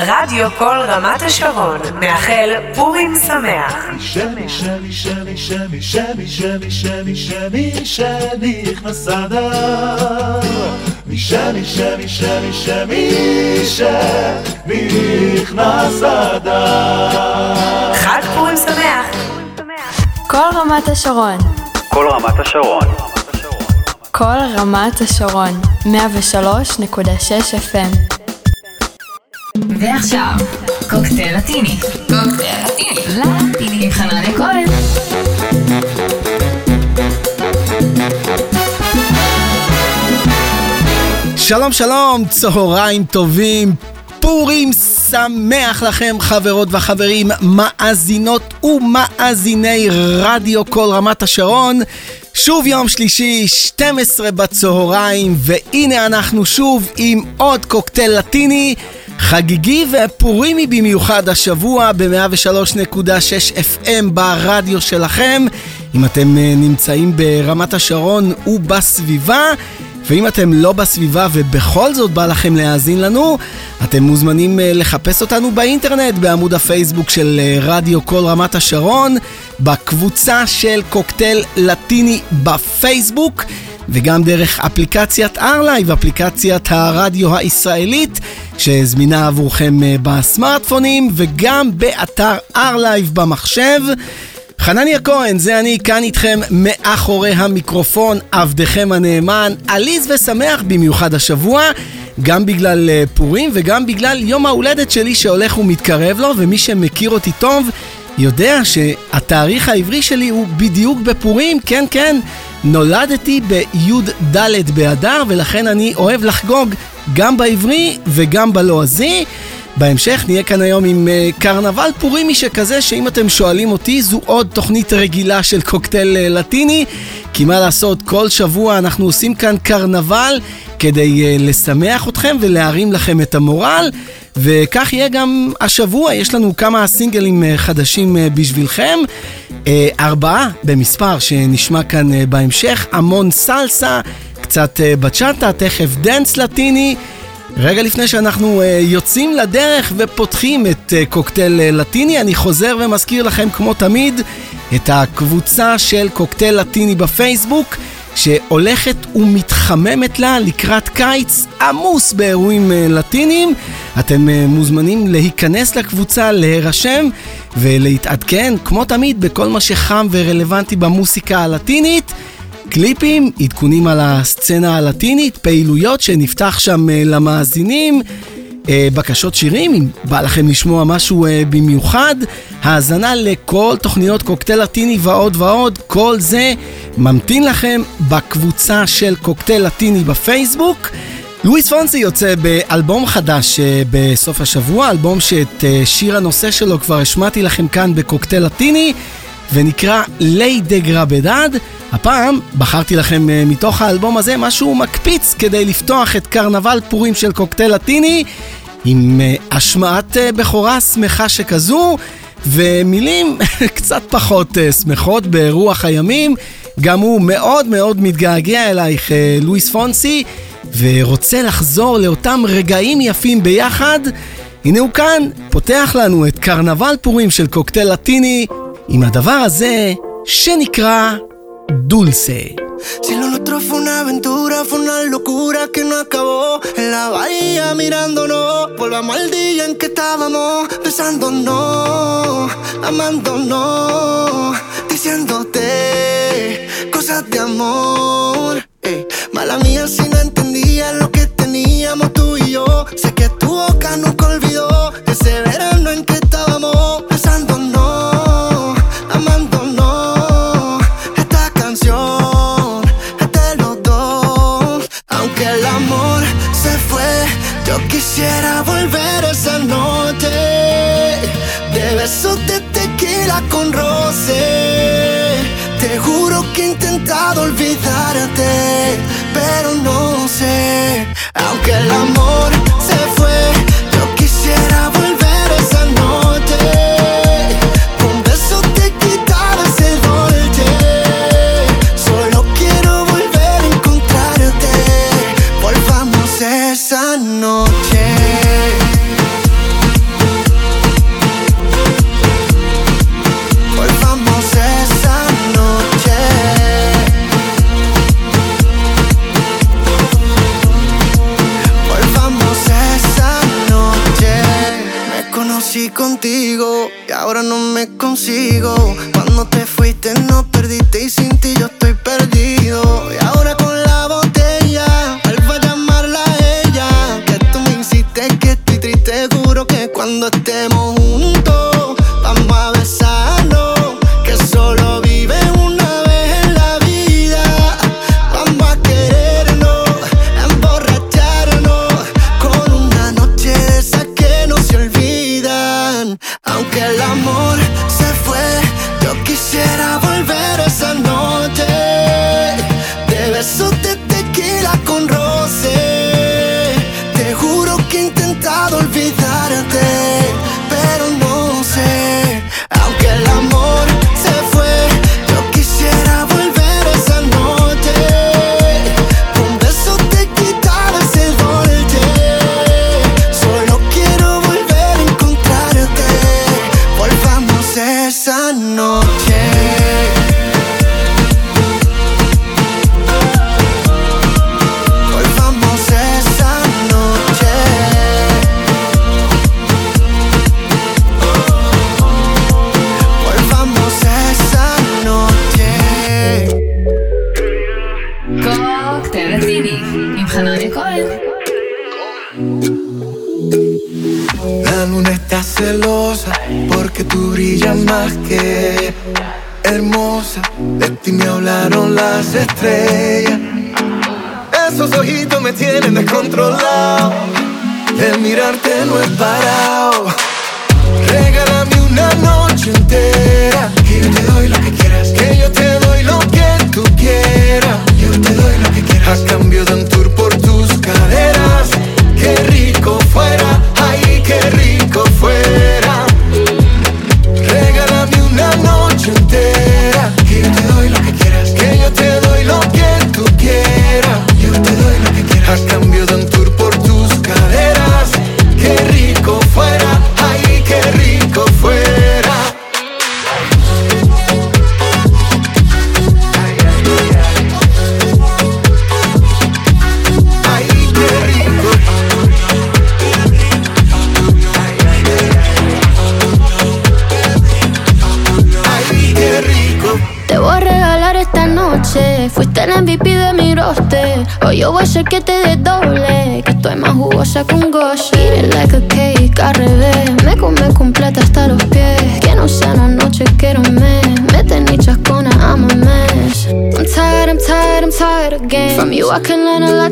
רדיו כל רמת השרון מאחל פורים שמח. שני, שני, שני, שני, שני, שני, שני, שני, שני, נכנס אדר. שני, שני, שני, נכנס אדר. חג פורים שמח. כל רמת השרון, כל רמת השרון, כל רמת השרון, 103.6 FM. ועכשיו, קוקטייל לטיני. קוקטייל לטיני. לטיני עם חנניה כהן. שלום שלום, צהריים טובים, פורים שמח לכם חברות וחברים, מאזינות ומאזיני רדיו כל רמת השרון. שוב יום שלישי, 12 בצהריים, והנה אנחנו שוב עם עוד קוקטייל לטיני. חגיגי ופורימי במיוחד השבוע ב-103.6 FM ברדיו שלכם. אם אתם אה, נמצאים ברמת השרון ובסביבה, ואם אתם לא בסביבה ובכל זאת בא לכם להאזין לנו, אתם מוזמנים אה, לחפש אותנו באינטרנט בעמוד הפייסבוק של אה, רדיו קול רמת השרון, בקבוצה של קוקטייל לטיני בפייסבוק. וגם דרך אפליקציית ארלייב, אפליקציית הרדיו הישראלית, שזמינה עבורכם אה, בסמארטפונים, וגם באתר ארלייב במחשב. חנניה כהן, זה אני כאן איתכם מאחורי המיקרופון, עבדכם הנאמן, עליז ושמח במיוחד השבוע, גם בגלל אה, פורים וגם בגלל יום ההולדת שלי שהולך ומתקרב לו, ומי שמכיר אותי טוב יודע שהתאריך העברי שלי הוא בדיוק בפורים, כן כן, נולדתי בי"ד באדר ולכן אני אוהב לחגוג גם בעברי וגם בלועזי. בהמשך נהיה כאן היום עם uh, קרנבל פורימי שכזה, שאם אתם שואלים אותי, זו עוד תוכנית רגילה של קוקטייל uh, לטיני, כי מה לעשות, כל שבוע אנחנו עושים כאן קרנבל כדי uh, לשמח אתכם ולהרים לכם את המורל, וכך יהיה גם השבוע, יש לנו כמה סינגלים uh, חדשים uh, בשבילכם. Uh, ארבעה במספר שנשמע כאן uh, בהמשך, המון סלסה, קצת אה, בצ'אטה, תכף dance לטיני. רגע לפני שאנחנו אה, יוצאים לדרך ופותחים את אה, קוקטייל אה, לטיני, אני חוזר ומזכיר לכם כמו תמיד את הקבוצה של קוקטייל לטיני בפייסבוק, שהולכת ומתחממת לה לקראת קיץ עמוס באירועים אה, לטיניים. אתם אה, מוזמנים להיכנס לקבוצה, להירשם ולהתעדכן, כמו תמיד, בכל מה שחם ורלוונטי במוסיקה הלטינית. קליפים, עדכונים על הסצנה הלטינית, פעילויות שנפתח שם uh, למאזינים, uh, בקשות שירים, אם בא לכם לשמוע משהו uh, במיוחד, האזנה לכל תוכניות קוקטייל לטיני ועוד ועוד, כל זה ממתין לכם בקבוצה של קוקטייל לטיני בפייסבוק. לואיס פונסי יוצא באלבום חדש בסוף השבוע, אלבום שאת שיר הנושא שלו כבר השמעתי לכם כאן בקוקטייל לטיני. ונקרא לי דה גרבדד. הפעם בחרתי לכם uh, מתוך האלבום הזה משהו מקפיץ כדי לפתוח את קרנבל פורים של קוקטייל לטיני עם uh, השמעת uh, בכורה שמחה שכזו ומילים קצת פחות שמחות ברוח הימים. גם הוא מאוד מאוד מתגעגע אלייך, לואיס פונסי, ורוצה לחזור לאותם רגעים יפים ביחד. הנה הוא כאן, פותח לנו את קרנבל פורים של קוקטייל לטיני עם הדבר הזה שנקרא דולסה. Si lo nuestro fue una aventura, fue una locura que no acabó. En la bahía mirándonos, volvamos al día en que estábamos besándonos, amándonos, diciéndote cosas de amor. Ey, mala mía si no entendía lo que teníamos tú y yo. Sé que tu boca nunca olvidó ese verano en que Aunque el amor Y ahora no me consigo. Cuando te fuiste no perdiste y sin ti yo estoy perdido. Y ahora con la botella, vuelvo a llamarla a ella. Que tú me hiciste que estoy triste, juro que cuando esté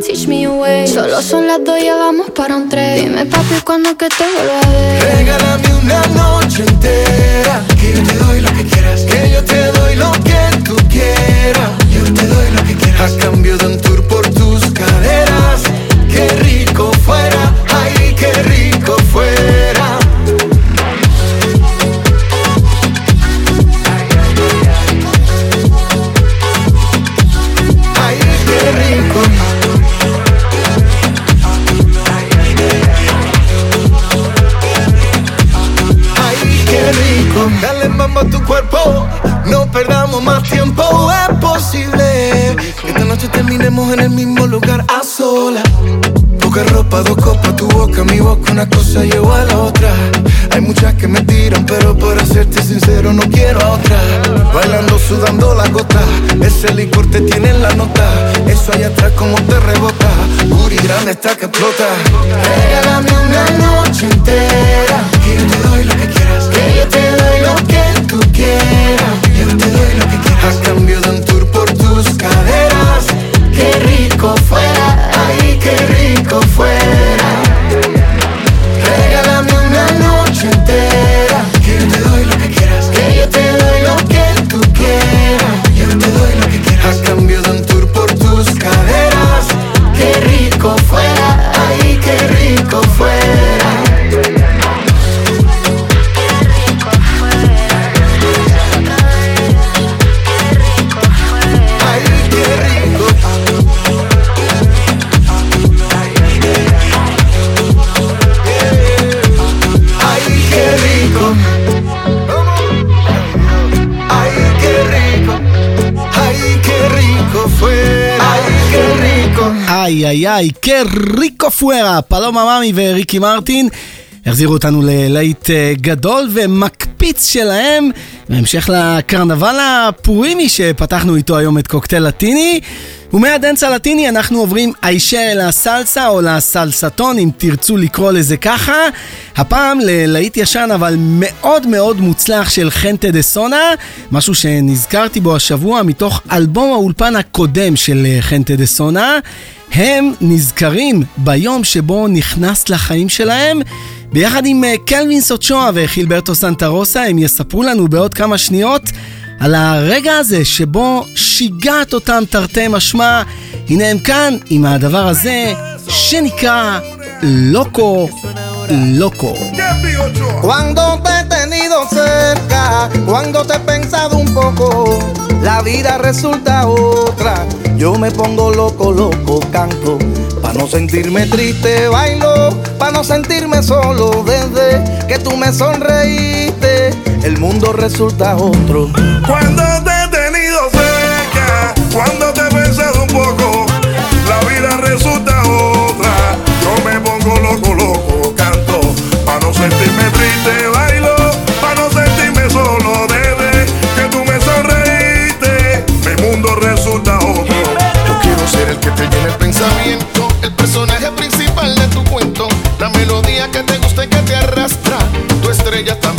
teach me your way. Solo son las dos y vamos para un tres. Dime, papi, cuando que te vuelvo a ver. Regálame una noche entera. nota. Eso allá atrás como te rebota. Booty grande está que explota. Regálame una noche entera אליי, qué rico fuera, פלומה מאמי וריקי מרטין. החזירו אותנו ללהיט אה, גדול ומקפיץ שלהם, בהמשך לקרנבל הפורימי שפתחנו איתו היום את קוקטייל לטיני. ומהדנס הלטיני אנחנו עוברים הישר אל הסלסה או לסלסטון אם תרצו לקרוא לזה ככה. הפעם ללהיט ישן אבל מאוד מאוד מוצלח של חנטה דה סונה, משהו שנזכרתי בו השבוע מתוך אלבום האולפן הקודם של אה, חנטה דה סונה. הם נזכרים ביום שבו נכנס לחיים שלהם. ביחד עם אה, קלווין סוצ'ואה וחילברטו סנטה רוסה הם יספרו לנו בעוד כמה שניות על הרגע הזה שבו שיגעת אותם תרתי משמע. הנה הם כאן עם הדבר הזה שנקרא לוקו לוקו. Cuando te he tenido cerca, cuando te he pensado un poco, la vida resulta otra. Yo me pongo loco, loco, canto. Pa' no sentirme triste, bailo. Pa' no sentirme solo, desde que tú me sonreíste, el mundo resulta otro. Cuando te he tenido cerca, cuando te he pensado un poco, la vida resulta otra. Yo me pongo loco, loco, canto. Pa' no sentirme triste, bailo. Pa' no sentirme solo, desde que tú me sonreíste, mi mundo resulta otro. Yo quiero ser el que te llene el pensamiento, el personaje principal de tu cuento, la melodía que te gusta y que te arrastra, tu estrella también,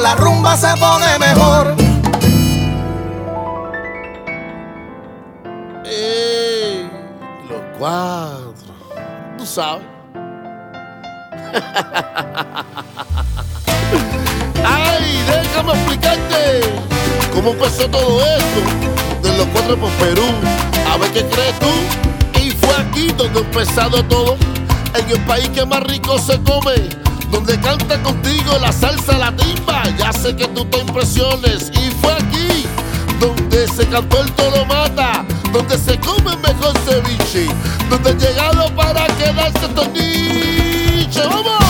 la rumba se pone mejor. Ey, los cuadros. Tú sabes. Ay, déjame explicarte cómo empezó todo esto. De los cuatro por Perú. A ver qué crees tú. Y fue aquí donde empezado todo. En el país que más rico se come. Donde canta contigo la salsa, la timba. Ya sé que tú te impresiones. Y fue aquí donde se cantó el toro mata, donde se come mejor ceviche, donde llegaron para quedarse toniche. ¡Vamos!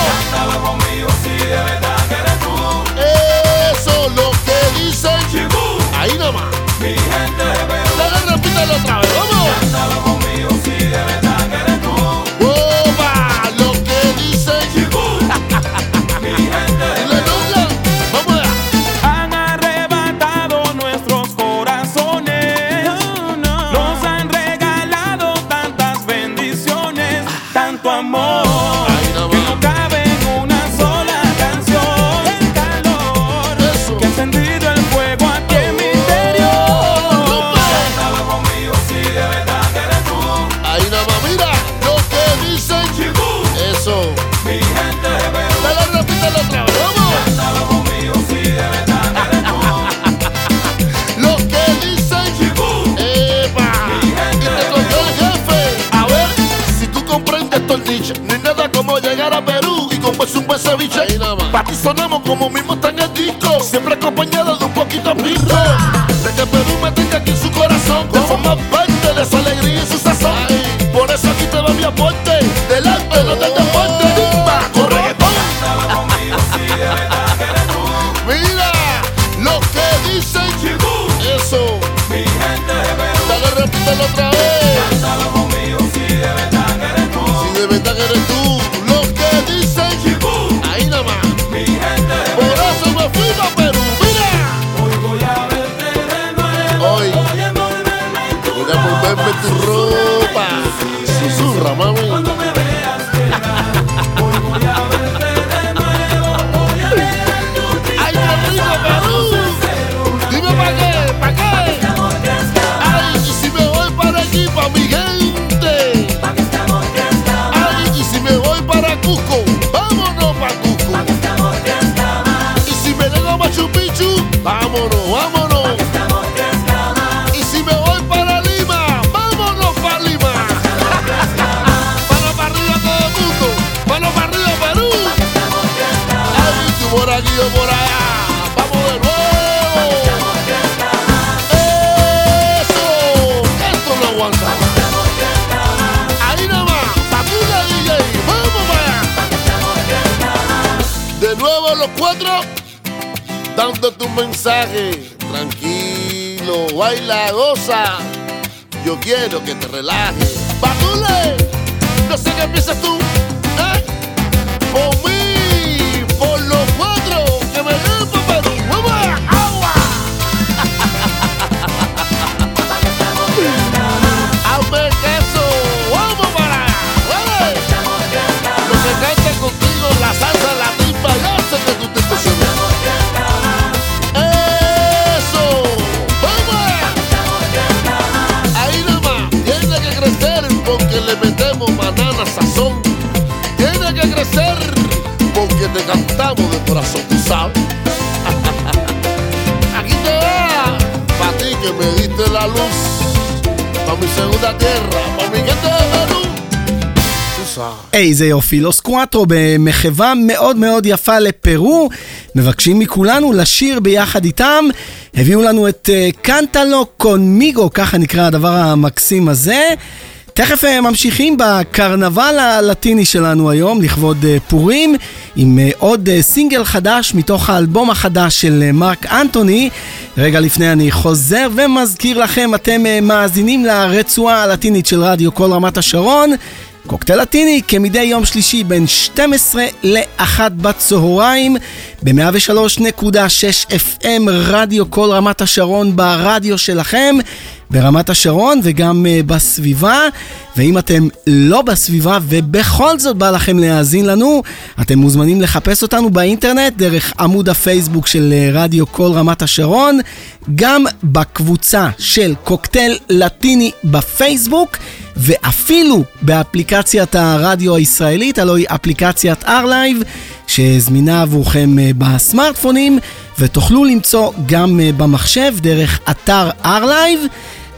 Eso lo que dicen. Ahí nomás. Dale, repítelo otra vez. ¡Vamos! ¡Opa! Tu mensaje. Tranquilo, baila, goza. Yo quiero que te relajes. Batule, no sé qué piensas tú. ¿eh? Por te cantamos de corazón, tú sabes. Aquí te va, para ti que me diste la luz, para mi segunda tierra, para mi gente de Perú. איזה יופי, לוס קואטרו במחווה מאוד מאוד יפה לפרו, מבקשים מכולנו לשיר ביחד איתם. הביאו לנו את קנטלו קונמיגו, ככה נקרא הדבר המקסים הזה. תכף אה, ממשיכים בקרנבל הלטיני שלנו היום, לכבוד אה, פורים, עם אה, עוד סינגל חדש מתוך האלבום החדש של מרק אנטוני. רגע לפני אני חוזר ומזכיר לכם, אתם מאזינים לרצועה הלטינית של רדיו כל רמת השרון. קוקטייל לטיני כמדי יום שלישי בין 12 ל-1 בצהריים ב-103.6 FM רדיו כל רמת השרון ברדיו שלכם ברמת השרון וגם uh, בסביבה. ואם אתם לא בסביבה ובכל זאת בא לכם להאזין לנו, אתם מוזמנים לחפש אותנו באינטרנט דרך עמוד הפייסבוק של uh, רדיו כל רמת השרון, גם בקבוצה של קוקטייל לטיני בפייסבוק, ואפילו באפליקציית הרדיו הישראלית, הלוא היא אפליקציית R-Live, שזמינה עבורכם uh, בסמארטפונים, ותוכלו למצוא גם במחשב דרך אתר R-Live.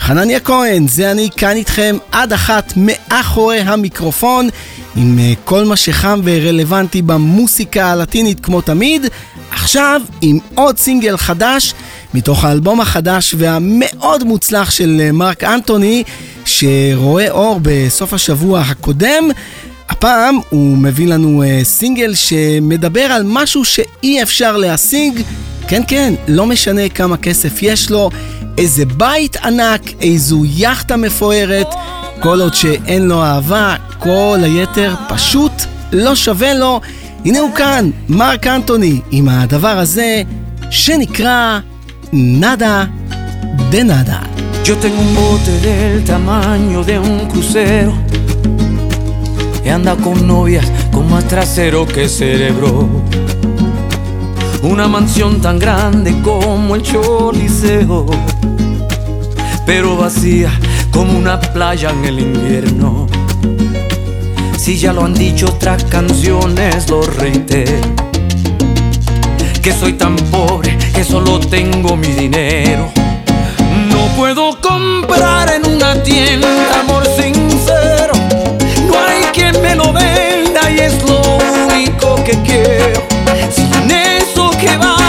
חנניה כהן, זה אני כאן איתכם עד אחת מאחורי המיקרופון עם uh, כל מה שחם ורלוונטי במוסיקה הלטינית כמו תמיד. עכשיו עם עוד סינגל חדש מתוך האלבום החדש והמאוד מוצלח של uh, מרק אנטוני שרואה אור בסוף השבוע הקודם. הפעם הוא מביא לנו uh, סינגל שמדבר על משהו שאי אפשר להשיג. כן, כן, לא משנה כמה כסף יש לו, איזה בית ענק, איזו יאכטה מפוארת, כל עוד שאין לו אהבה, כל היתר פשוט לא שווה לו. הנה הוא כאן, מרק אנטוני, עם הדבר הזה שנקרא נאדה דה נאדה. Yo tengo un bote del tamaño de un crucero y anda con novias con más trasero que cerebro. Una mansión tan grande como el Choliseo, pero vacía como una playa en el invierno. Si ya lo han dicho otras canciones, lo reitero. Que soy tan pobre que solo tengo mi dinero. No puedo comprar en una tienda amor sincero. No hay quien me lo venda y es lo que va,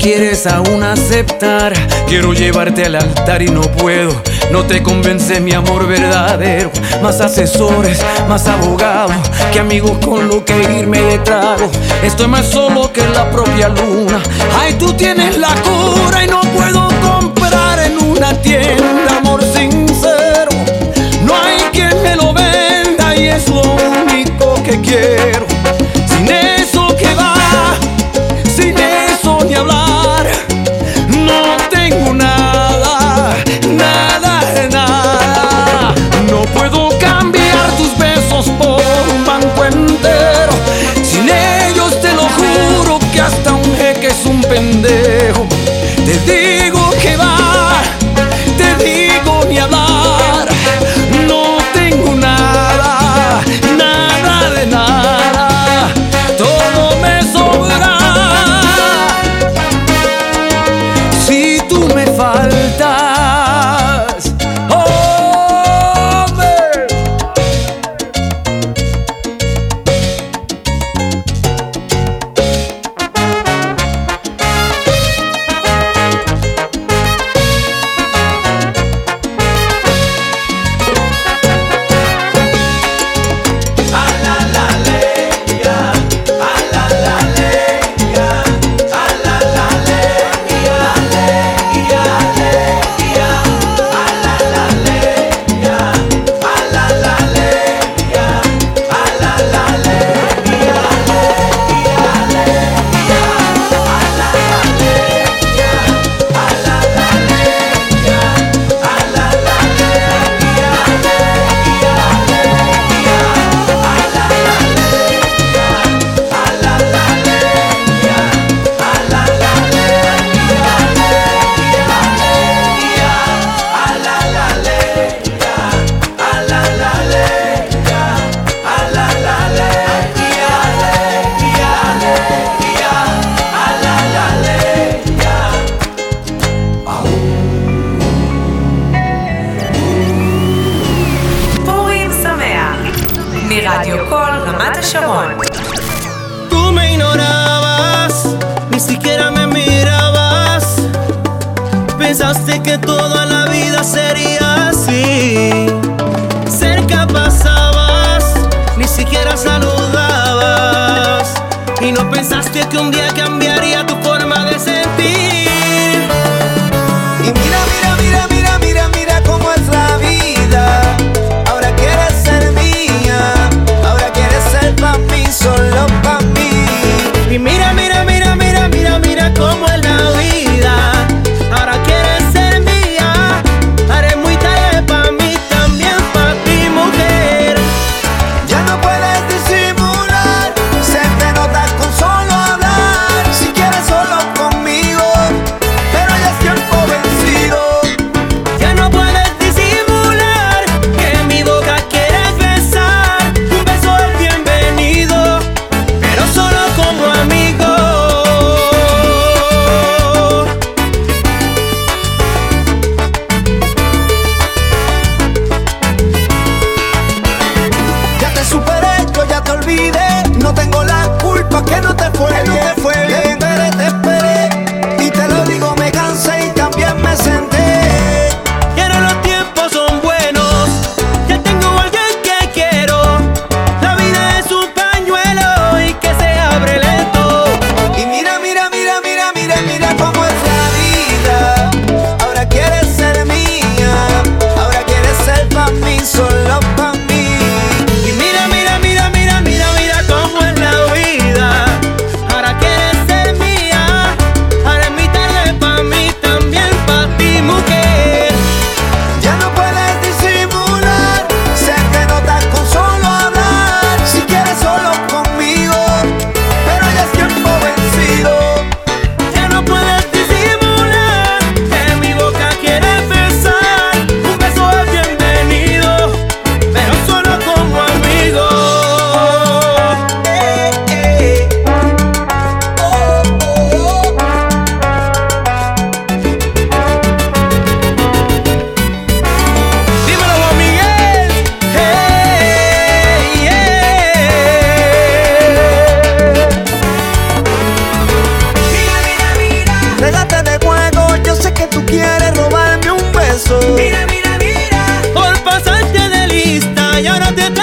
quieres aún aceptar. Quiero llevarte al altar y no puedo. No te convence mi amor verdadero. Más asesores, más abogados que amigos con lo que irme de trago. Estoy más solo que la propia luna. Ay, tú tienes la cura y no puedo comprar en una tienda amor sincero. No hay quien me lo venda y es lo único que quiero.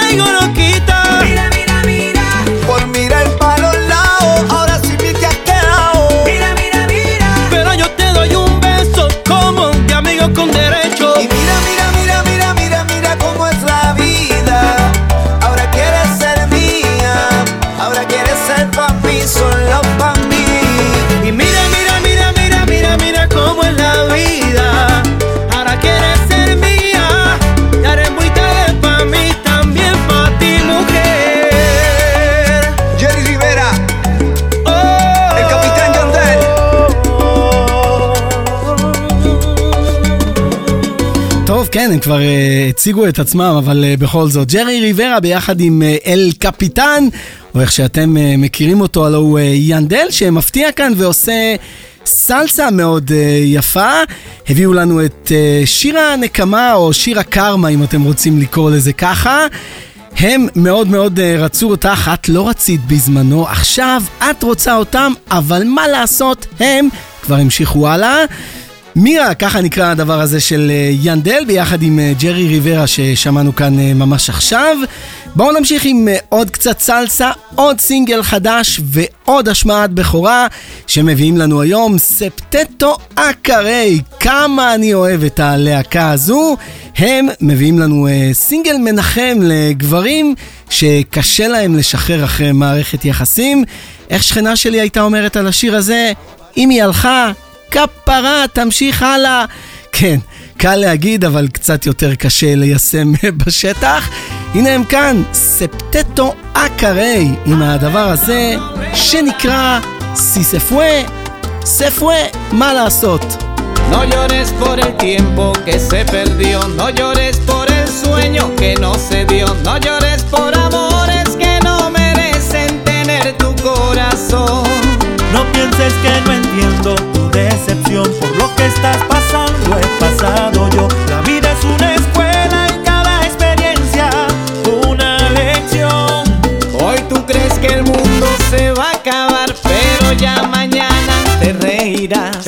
seguro que כן, הם כבר uh, הציגו את עצמם, אבל uh, בכל זאת. ג'רי ריברה ביחד עם uh, אל קפיטן, או איך שאתם uh, מכירים אותו, הלוא הוא uh, ינדל, שמפתיע כאן ועושה סלסה מאוד uh, יפה. הביאו לנו את uh, שיר הנקמה, או שיר הקרמה, אם אתם רוצים לקרוא לזה ככה. הם מאוד מאוד uh, רצו אותך, את לא רצית בזמנו, עכשיו את רוצה אותם, אבל מה לעשות, הם כבר המשיכו הלאה. מירה, ככה נקרא הדבר הזה של אה, ינדל, ביחד עם אה, ג'רי ריברה ששמענו כאן אה, ממש עכשיו. בואו נמשיך עם עוד קצת סלסה, עוד סינגל חדש ועוד השמעת בכורה שמביאים לנו היום ספטטו אקרי. כמה אני אוהב את הלהקה הזו. הם מביאים לנו סינגל מנחם לגברים שקשה להם לשחרר אחרי מערכת יחסים. איך שכנה שלי הייתה אומרת על השיר הזה? אם היא הלכה, כפרה, תמשיך הלאה. כן, קל להגיד, אבל קצת יותר קשה ליישם בשטח. הנה הם כאן, ספטטו אקרי, עם הדבר הזה שנקרא סיספווה, ספווה, מה לעשות? No llores por el tiempo que se perdió, no llores por el sueño que no se dio, no llores por amores que no merecen tener tu corazón. No pienses que no entiendo decepción por lo que estás pasando he pasado yo. La vida es una escuela y cada experiencia una lección. Hoy tú crees que el mundo se va a acabar, pero ya mañana te reirás.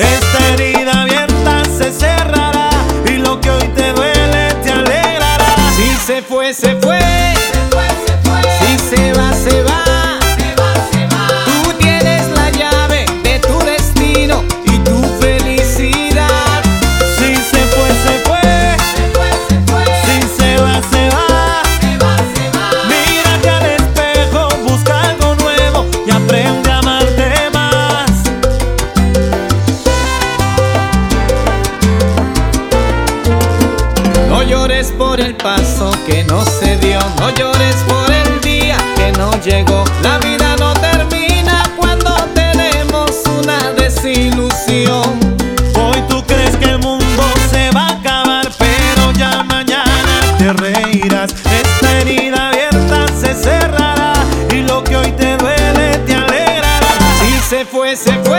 ese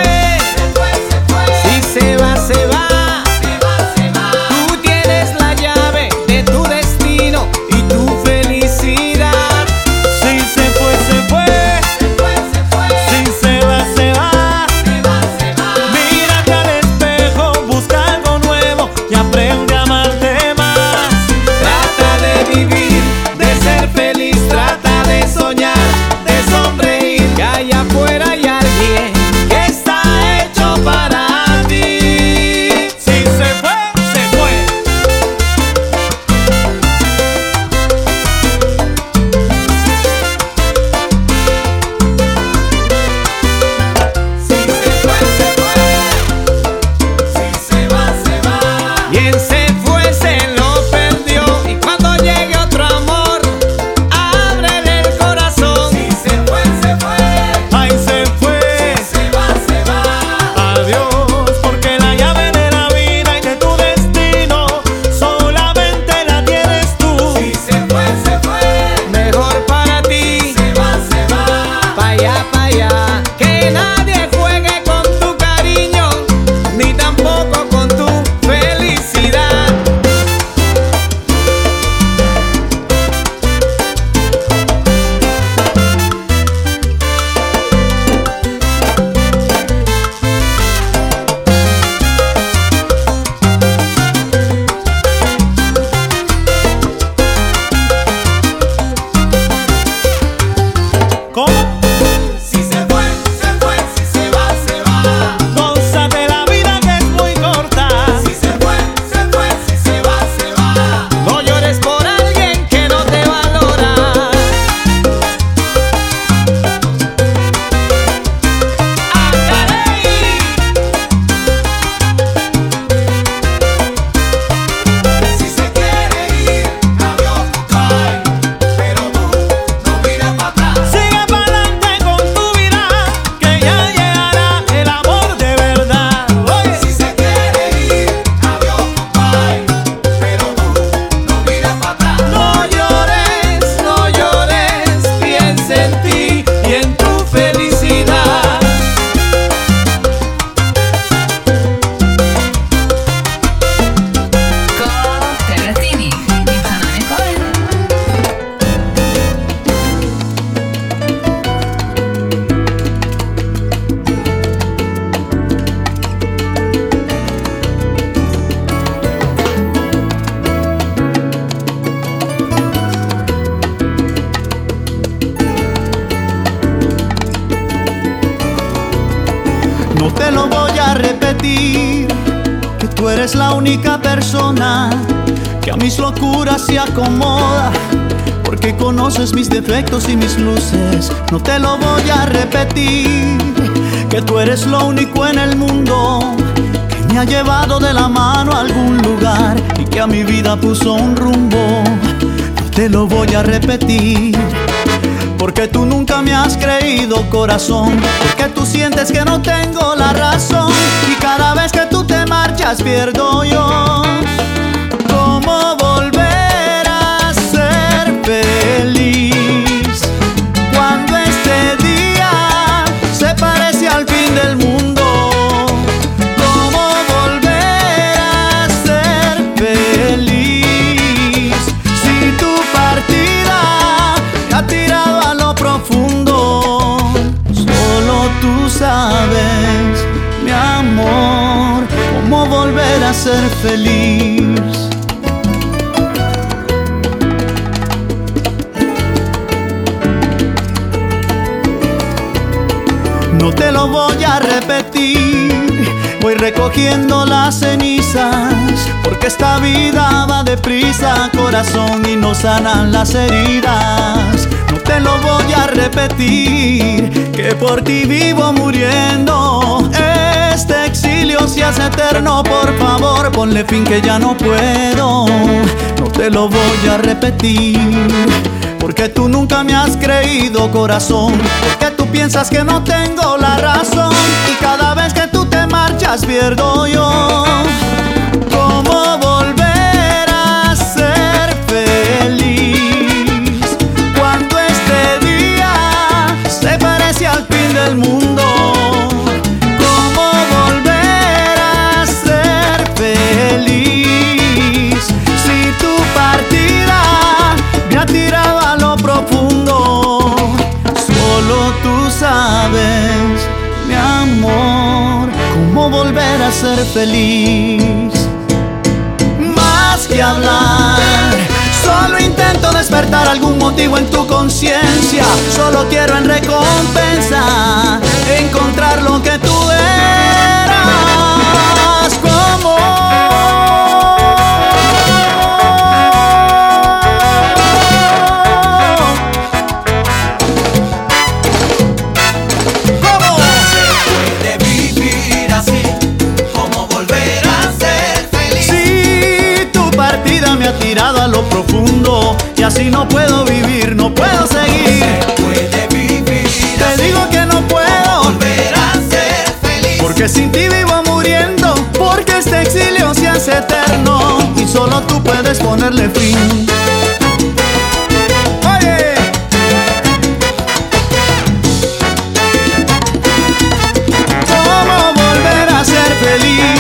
y mis luces, no te lo voy a repetir. Que tú eres lo único en el mundo que me ha llevado de la mano a algún lugar y que a mi vida puso un rumbo. No te lo voy a repetir. Porque tú nunca me has creído corazón Porque tú sientes que no tengo la razón Y cada vez que tú te marchas pierdo yo sabes, mi amor Cómo volver a ser feliz No te lo voy a repetir, voy recogiendo las cenizas, porque esta vida va deprisa, corazón, y no sanan las heridas. Te lo voy a repetir, que por ti vivo muriendo. Este exilio se hace eterno, por favor, ponle fin que ya no puedo. No te lo voy a repetir. Porque tú nunca me has creído corazón Porque tú piensas que no tengo la razón Y cada vez que tú te marchas pierdo yo del mundo ¿Cómo volver a ser feliz? Si tu partida me ha a lo profundo. Solo tú sabes, mi amor, cómo volver a ser feliz. Más que hablar, solo intento despertar algún motivo en tu conciencia. Solo quiero en recompensa encontrar lo que tú y así no puedo vivir, no puedo seguir. Puede vivir Te digo que no puedo volver a ser feliz. porque sin ti vivo muriendo, porque este exilio se hace eterno y solo tú puedes ponerle fin. Oye. ¿Cómo volver a ser feliz?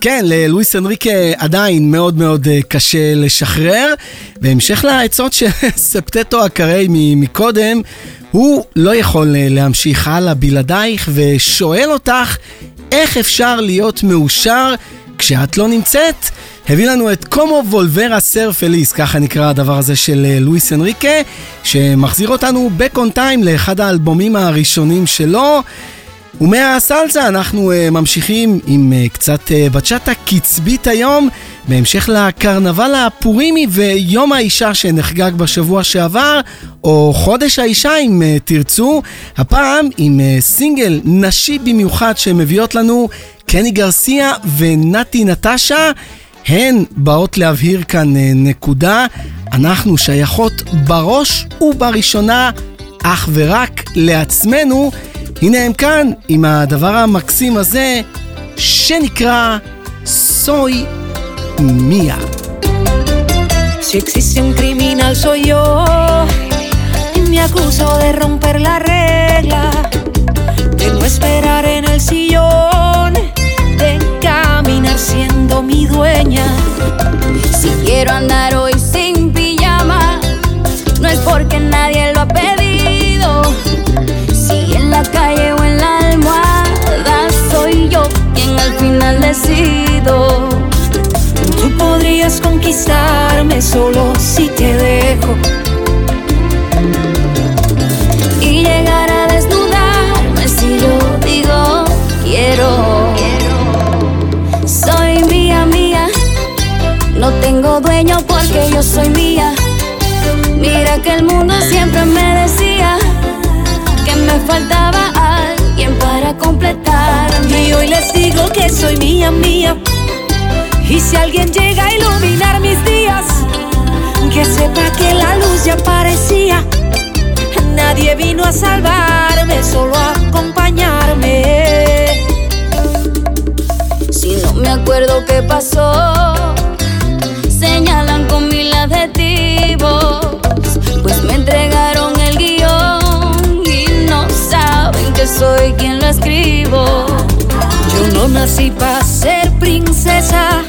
כן, ללואיס אנריקה עדיין מאוד מאוד אה, קשה לשחרר. בהמשך לעצות של ספטטו הקרי מקודם, הוא לא יכול אה, להמשיך הלאה בלעדייך ושואל אותך איך אפשר להיות מאושר כשאת לא נמצאת. הביא לנו את קומו וולברה סר פליס, ככה נקרא הדבר הזה של אה, לואיס אנריקה, שמחזיר אותנו back on time לאחד האלבומים הראשונים שלו. ומהסלסה אנחנו uh, ממשיכים עם uh, קצת uh, בצ'אטה קצבית היום, בהמשך לקרנבל הפורימי ויום האישה שנחגג בשבוע שעבר, או חודש האישה אם תרצו, הפעם עם סינגל נשי במיוחד שמביאות לנו קני גרסיה ונתי נטשה. הן באות להבהיר כאן נקודה, אנחנו שייכות בראש ובראשונה אך ורק לעצמנו. הנה הם כאן עם הדבר המקסים הזה שנקרא סוי מיה. Si existe un criminal soy yo y me acuso de romper la regla, de no esperar en el sillón, de caminar siendo mi dueña. Si quiero andar hoy sin pijama, no es porque nadie lo ha pedido. Si en la calle Tú podrías conquistarme solo si te dejo. Y llegar a desnudarme si yo digo quiero. Soy mía, mía. No tengo dueño porque yo soy mía. Mira que el mundo siempre me decía que me faltaba alguien Y hoy les digo que soy mía, mía. Y si alguien llega a iluminar mis días, que sepa que la luz ya aparecía. Nadie vino a salvarme, solo a acompañarme. Si no me acuerdo qué pasó, señalan con mil adjetivos. Soy quien lo escribo. Yo no nací para ser princesa,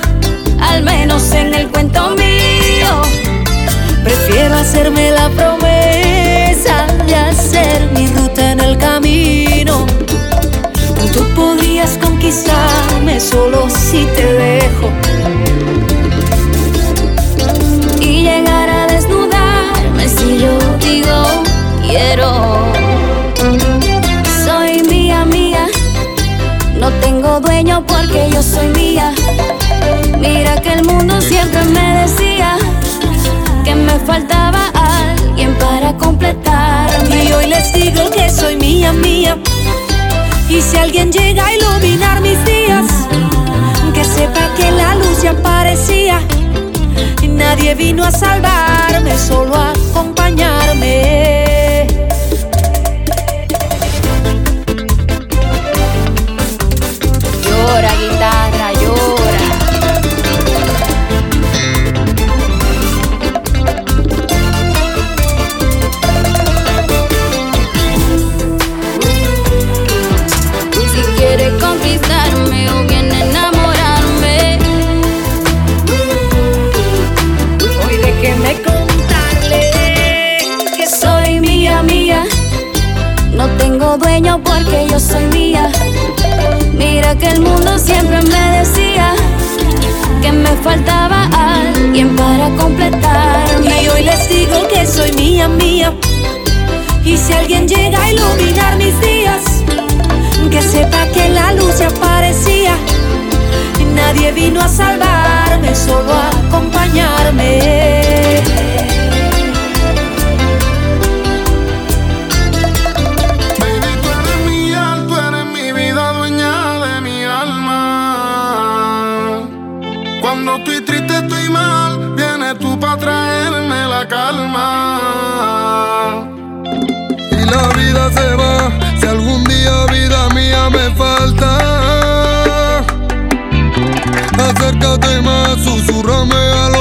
Al menos en el cuento mío. prefiero hacerme la promesa de hacer mi ruta en el camino. Tú podrías conquistarme solo si te dejo. Les digo que soy mía, mía. Y si alguien llega a iluminar mis días, que sepa que la luz ya aparecía. Y nadie vino a salvarme, solo a acompañarme. Que el mundo siempre me decía que me faltaba alguien para completarme. Y hoy les digo que soy mía, mía. Y si alguien llega a iluminar mis días, que sepa que la luz ya aparecía. Nadie vino a salvarme, solo a acompañarme. Calma. Y la vida se va, si algún día vida mía me falta. Acércate más, susurrame oído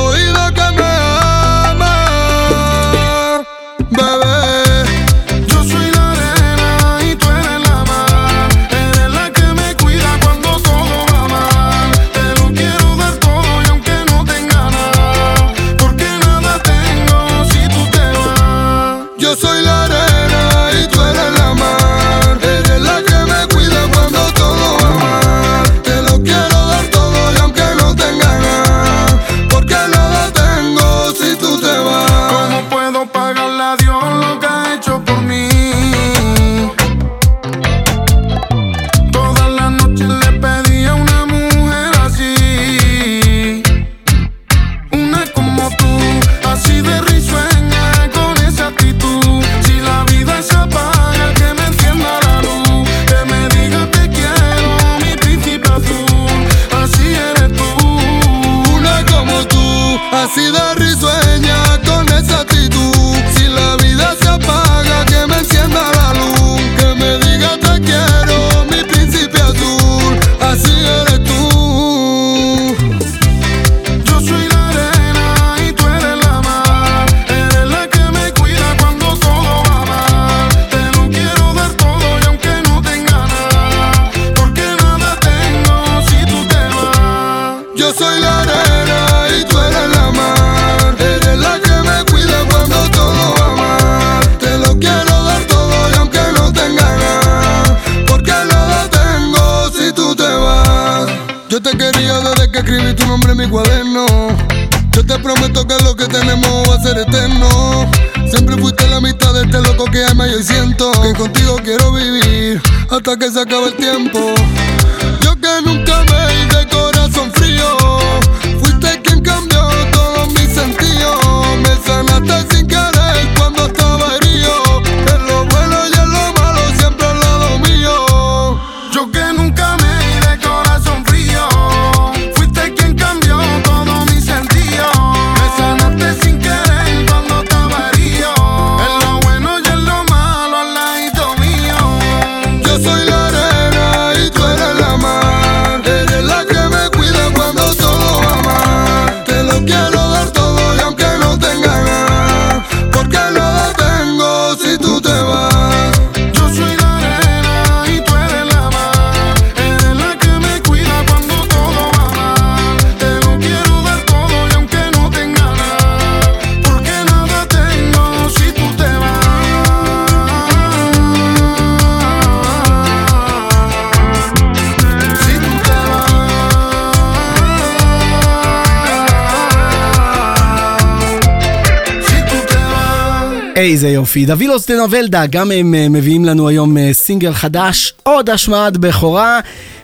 Siempre fuiste la mitad de este loco que ama y siento que contigo quiero vivir hasta que se acabe el tiempo. Yo que nunca me איזה יופי. דבילוס דנובלדה, גם הם אה, מביאים לנו היום אה, סינגל חדש, עוד השמעת בכורה,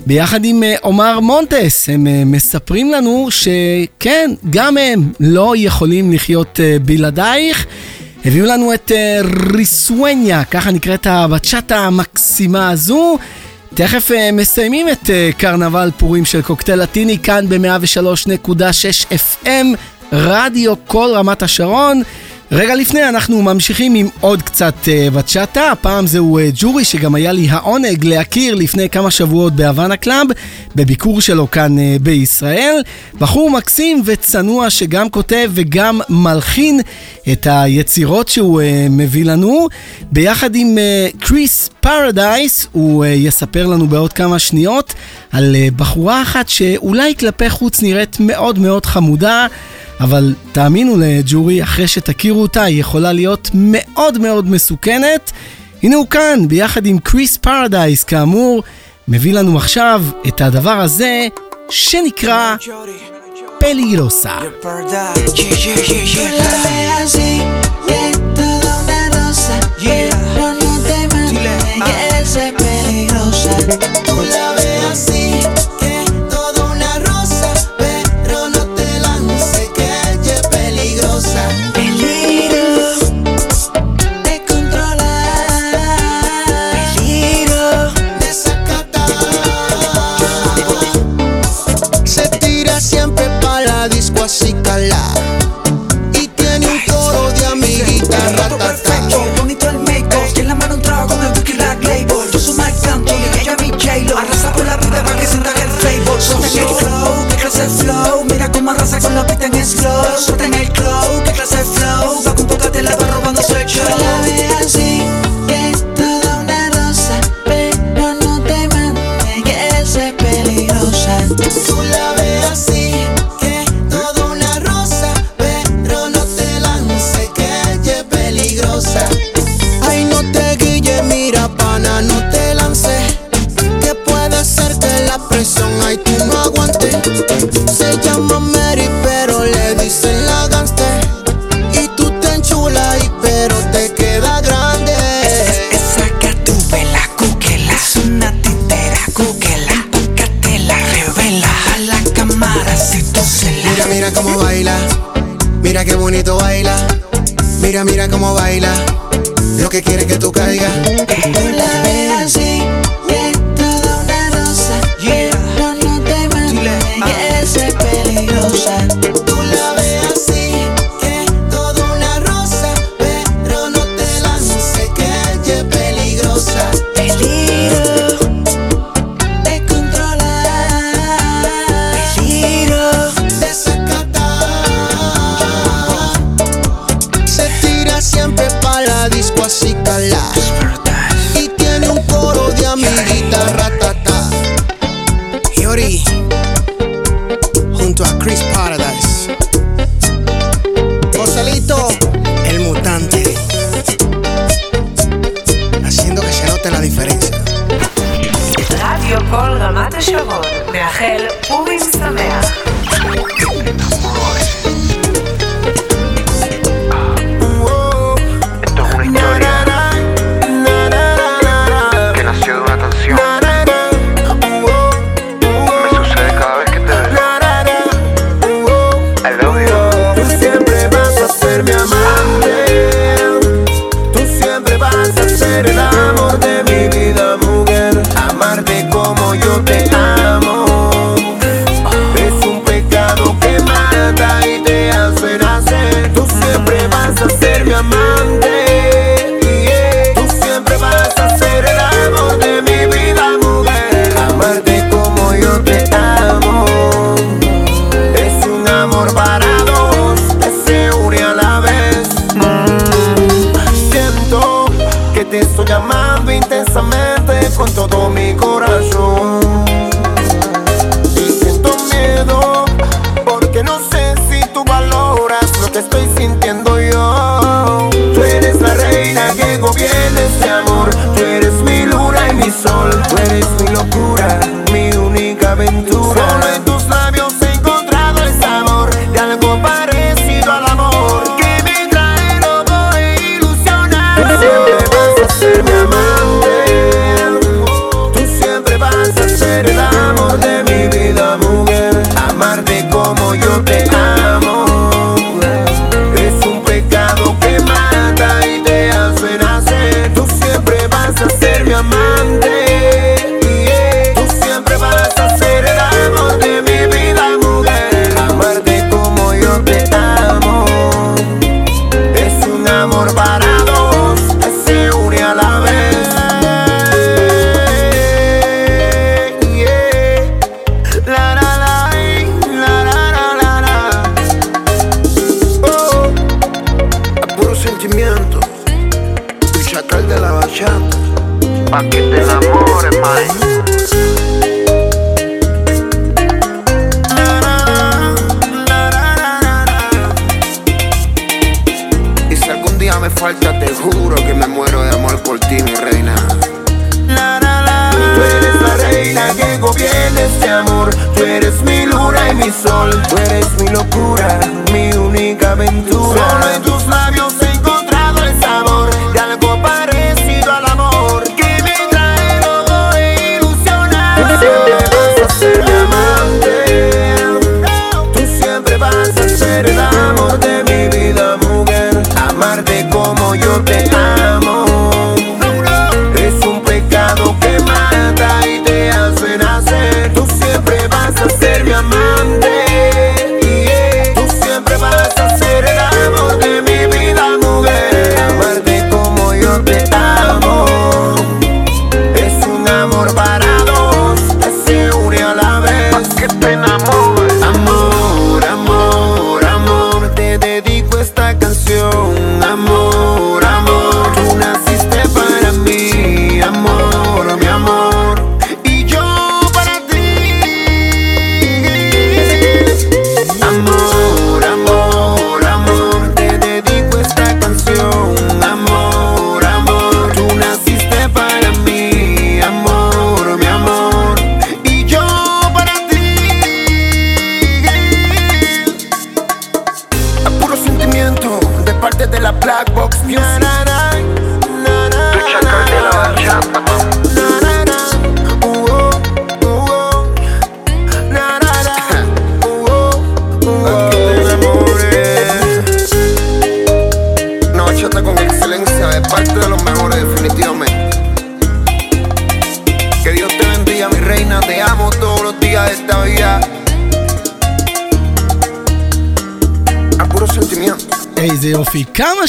ביחד עם אה, עומר מונטס. הם מספרים לנו שכן, גם הם לא יכולים לחיות בלעדייך. הביאו לנו את ריסואניה, ככה נקראת הבצ'אטה המקסימה הזו. תכף מסיימים את קרנבל פורים של קוקטייל לטיני כאן ב-103.6 FM, רדיו כל רמת השרון. רגע לפני אנחנו ממשיכים עם עוד קצת אה, בצ'אטה, הפעם זהו אה, ג'ורי שגם היה לי העונג להכיר לפני כמה שבועות בהוואנה קלאב, בביקור שלו כאן אה, בישראל. בחור מקסים וצנוע שגם כותב וגם מלחין את היצירות שהוא אה, מביא לנו. ביחד עם קריס אה, פרדייס, הוא אה, יספר לנו בעוד כמה שניות על uh, בחורה אחת שאולי כלפי חוץ נראית מאוד מאוד חמודה. אבל תאמינו לג'ורי, אחרי שתכירו אותה, היא יכולה להיות מאוד מאוד מסוכנת. הנה הוא כאן, ביחד עם קריס פרדייס, כאמור, מביא לנו עכשיו את הדבר הזה, שנקרא פליגרוסה. Tú la cómo arrasa con la pista en slow Suelta en el flow, qué clase de flow. Va con poca tela, va robándose el show te enchulas, y pero te queda grande. Esa gatúbela, cuquela Es una titera, cuquela Porque la revela A la cámara si tú se la Mira, mira cómo baila. Mira qué bonito baila. Mira, mira cómo baila. Lo que quiere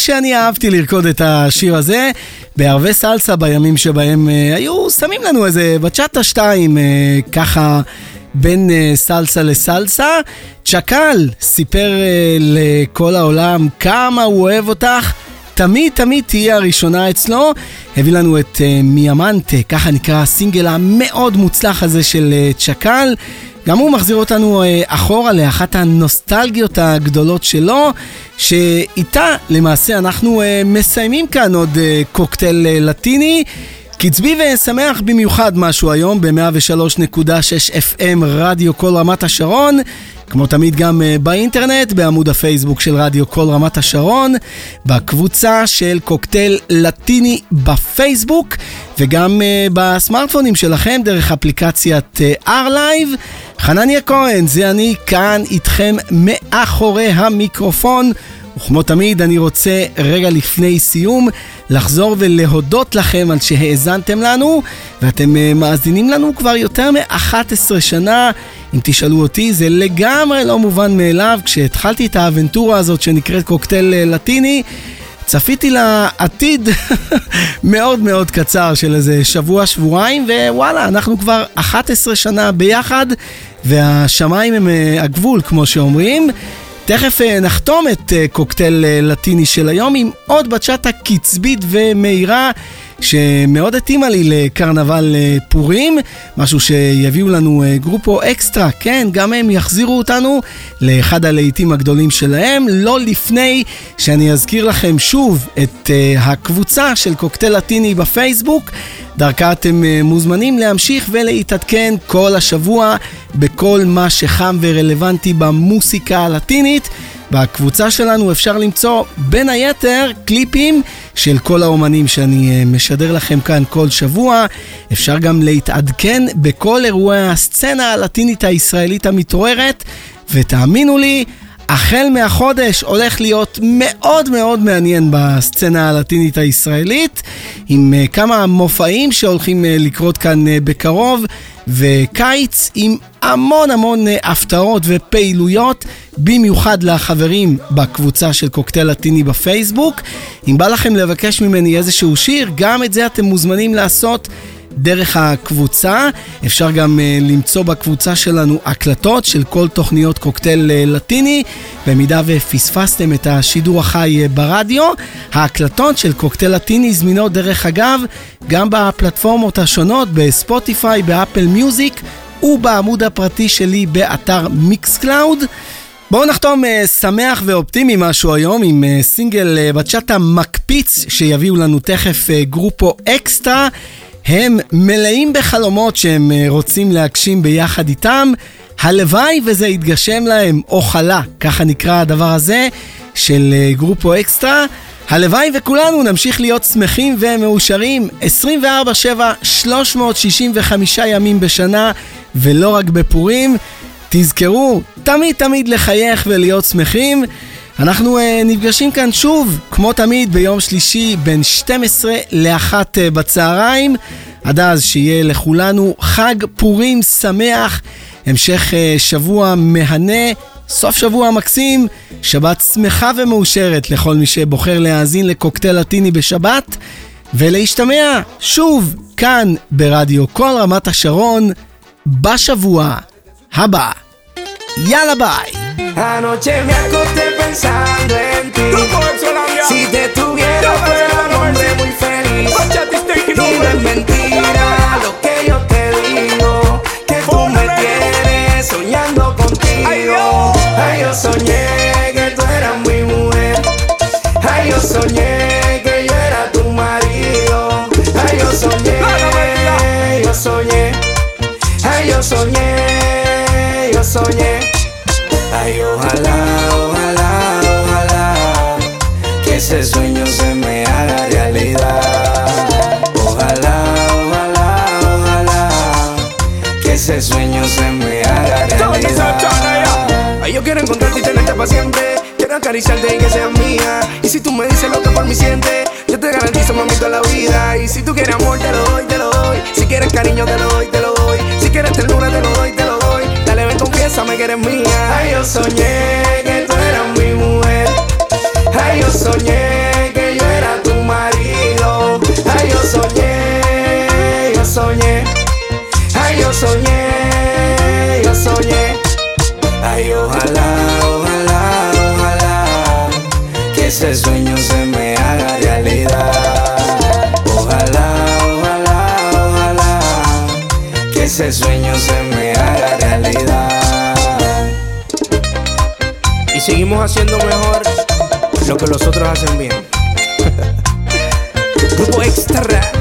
שאני אהבתי לרקוד את השיר הזה, בערבי סלסה בימים שבהם אה, היו שמים לנו איזה בצ'אטה שתיים אה, ככה בין אה, סלסה לסלסה. צ'קל סיפר אה, לכל העולם כמה הוא אוהב אותך. תמיד תמיד תהיי הראשונה אצלו. הביא לנו את אה, מיאמנטה, ככה נקרא הסינגל המאוד מוצלח הזה של אה, צ'קל. גם הוא מחזיר אותנו אה, אחורה לאחת הנוסטלגיות הגדולות שלו, שאיתה למעשה אנחנו אה, מסיימים כאן עוד אה, קוקטייל לטיני. קצבי ושמח במיוחד משהו היום ב-103.6 FM רדיו כל רמת השרון כמו תמיד גם אה, באינטרנט, בעמוד הפייסבוק של רדיו כל רמת השרון, בקבוצה של קוקטייל לטיני בפייסבוק, וגם אה, בסמארטפונים שלכם דרך אפליקציית אה, R-Live. חנניה כהן, זה אני כאן איתכם מאחורי המיקרופון. וכמו תמיד, אני רוצה רגע לפני סיום לחזור ולהודות לכם על שהאזנתם לנו, ואתם אה, מאזינים לנו כבר יותר מ-11 שנה. אם תשאלו אותי, זה לגמרי לא מובן מאליו. כשהתחלתי את האבנטורה הזאת שנקראת קוקטייל אה, לטיני, צפיתי לעתיד מאוד מאוד קצר של איזה שבוע-שבועיים, ווואלה, אנחנו כבר 11 שנה ביחד, והשמיים הם אה, הגבול, כמו שאומרים. תכף אה, נחתום את אה, קוקטייל אה, לטיני של היום עם עוד בצ'אטה קצבית ומהירה. שמאוד התאימה לי לקרנבל אה, פורים, משהו שיביאו לנו אה, גרופו אקסטרה, כן, גם הם יחזירו אותנו לאחד הלהיטים הגדולים שלהם, לא לפני שאני אזכיר לכם שוב את אה, הקבוצה של קוקטייל לטיני בפייסבוק. דרכה אתם מוזמנים להמשיך ולהתעדכן כל השבוע בכל מה שחם ורלוונטי במוסיקה הלטינית. בקבוצה שלנו אפשר למצוא בין היתר קליפים של כל האומנים שאני אה, משדר לכם כאן כל שבוע. אפשר גם להתעדכן בכל אירועי הסצנה הלטינית הישראלית המתעוררת, ותאמינו לי, החל מהחודש הולך להיות מאוד מאוד מעניין בסצנה הלטינית הישראלית, עם uh, כמה מופעים שהולכים uh, לקרות כאן בקרוב, וקיץ עם המון המון הפתעות ופעילויות, במיוחד לחברים בקבוצה של קוקטייל לטיני בפייסבוק. אם בא לכם לבקש ממני איזשהו שיר, גם את זה אתם מוזמנים לעשות. דרך הקבוצה. אפשר גם uh, למצוא בקבוצה שלנו הקלטות של כל תוכניות קוקטייל uh, לטיני. במידה ופספסתם את השידור החי uh, ברדיו, ההקלטות של קוקטייל לטיני זמינות דרך אגב גם בפלטפורמות השונות, בספוטיפיי, באפל מיוזיק ובעמוד הפרטי שלי באתר מיקס קלאוד. בואו נחתום אה, שמח ואופטימי משהו היום עם אה, סינגל אה, בצ'אטה מקפיץ שיביאו לנו תכף אה, גרופו אקסטרה. הם מלאים בחלומות שהם אה, רוצים להגשים ביחד איתם. הלוואי וזה יתגשם להם, ojalá, ככה נקרא הדבר הזה, של אה, גרופו אקסטרה. הלוואי וכולנו נמשיך להיות שמחים ומאושרים 24/7, 365 ימים בשנה, ולא רק בפורים. תזכרו, תמיד תמיד לחייך ולהיות שמחים. אנחנו uh, נפגשים כאן שוב, כמו תמיד, ביום שלישי בין 12 ל-1 uh, בצהריים. עד אז שיהיה לכולנו חג פורים שמח, המשך uh, שבוע מהנה, סוף שבוע מקסים, שבת שמחה ומאושרת לכל מי שבוחר להאזין לקוקטייל לטיני בשבת, ולהשתמע שוב כאן ברדיו כל רמת השרון בשבוע הבא. יאללה ביי! Anoche me acosté pensando en ti. Si te tuviera fuera un hombre muy feliz. Y no es mentira lo que soñé. Ay, ojalá, ojalá, ojalá que ese sueño se me haga realidad. Ojalá, ojalá, ojalá que ese sueño se me haga realidad. Ay, yo quiero encontrarte y tenerte para siempre. Quiero acariciarte y que seas mía. Y si tú me dices lo que por mí sientes, yo te garantizo, mami, toda la vida. Y si tú quieres amor, te lo doy, te lo doy. Si quieres cariño, te lo doy, te lo doy. Si quieres ternura, te lo doy. Que eres mía. Ay, yo soñé que tú eras mi mujer. Ay, yo soñé que yo era tu marido. Ay, yo soñé, yo soñé. Ay, yo soñé, yo soñé. Ay, ojalá, ojalá, ojalá que ese sueño se me haga realidad. Ojalá, ojalá, ojalá que ese sueño se me seguimos haciendo mejor lo que los otros hacen bien. Grupo Extra.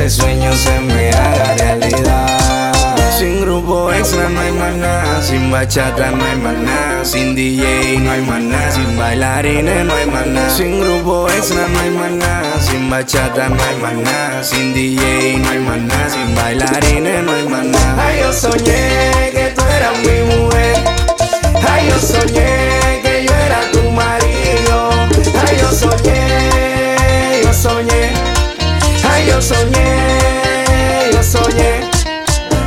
Ese sueño se me haga realidad. Sin grupo extra no hay nada, sin bachata no hay nada, sin DJ no hay nada, sin bailarines no hay nada, sin grupo extra no hay nada, sin bachata no hay nada, sin DJ no hay nada, sin bailarines no hay nada. Ay, yo soñé que tú eras mi mujer, ay, yo soñé yo soñé, yo soñé.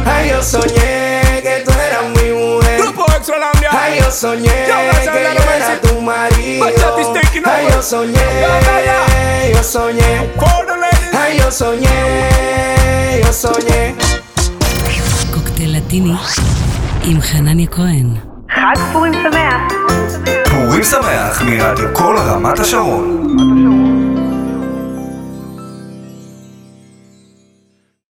Ay, yo soñé que tú eras mi mujer. Grupo Extralandia. Ay, yo soñé que yo era tu marido. Ay, yo soñé, yo soñé. Ay, yo soñé, yo soñé. קוקטייל לטיני עם חנניה כהן. חג פורים שמח. פורים שמח מרדיו כל רמת השרון.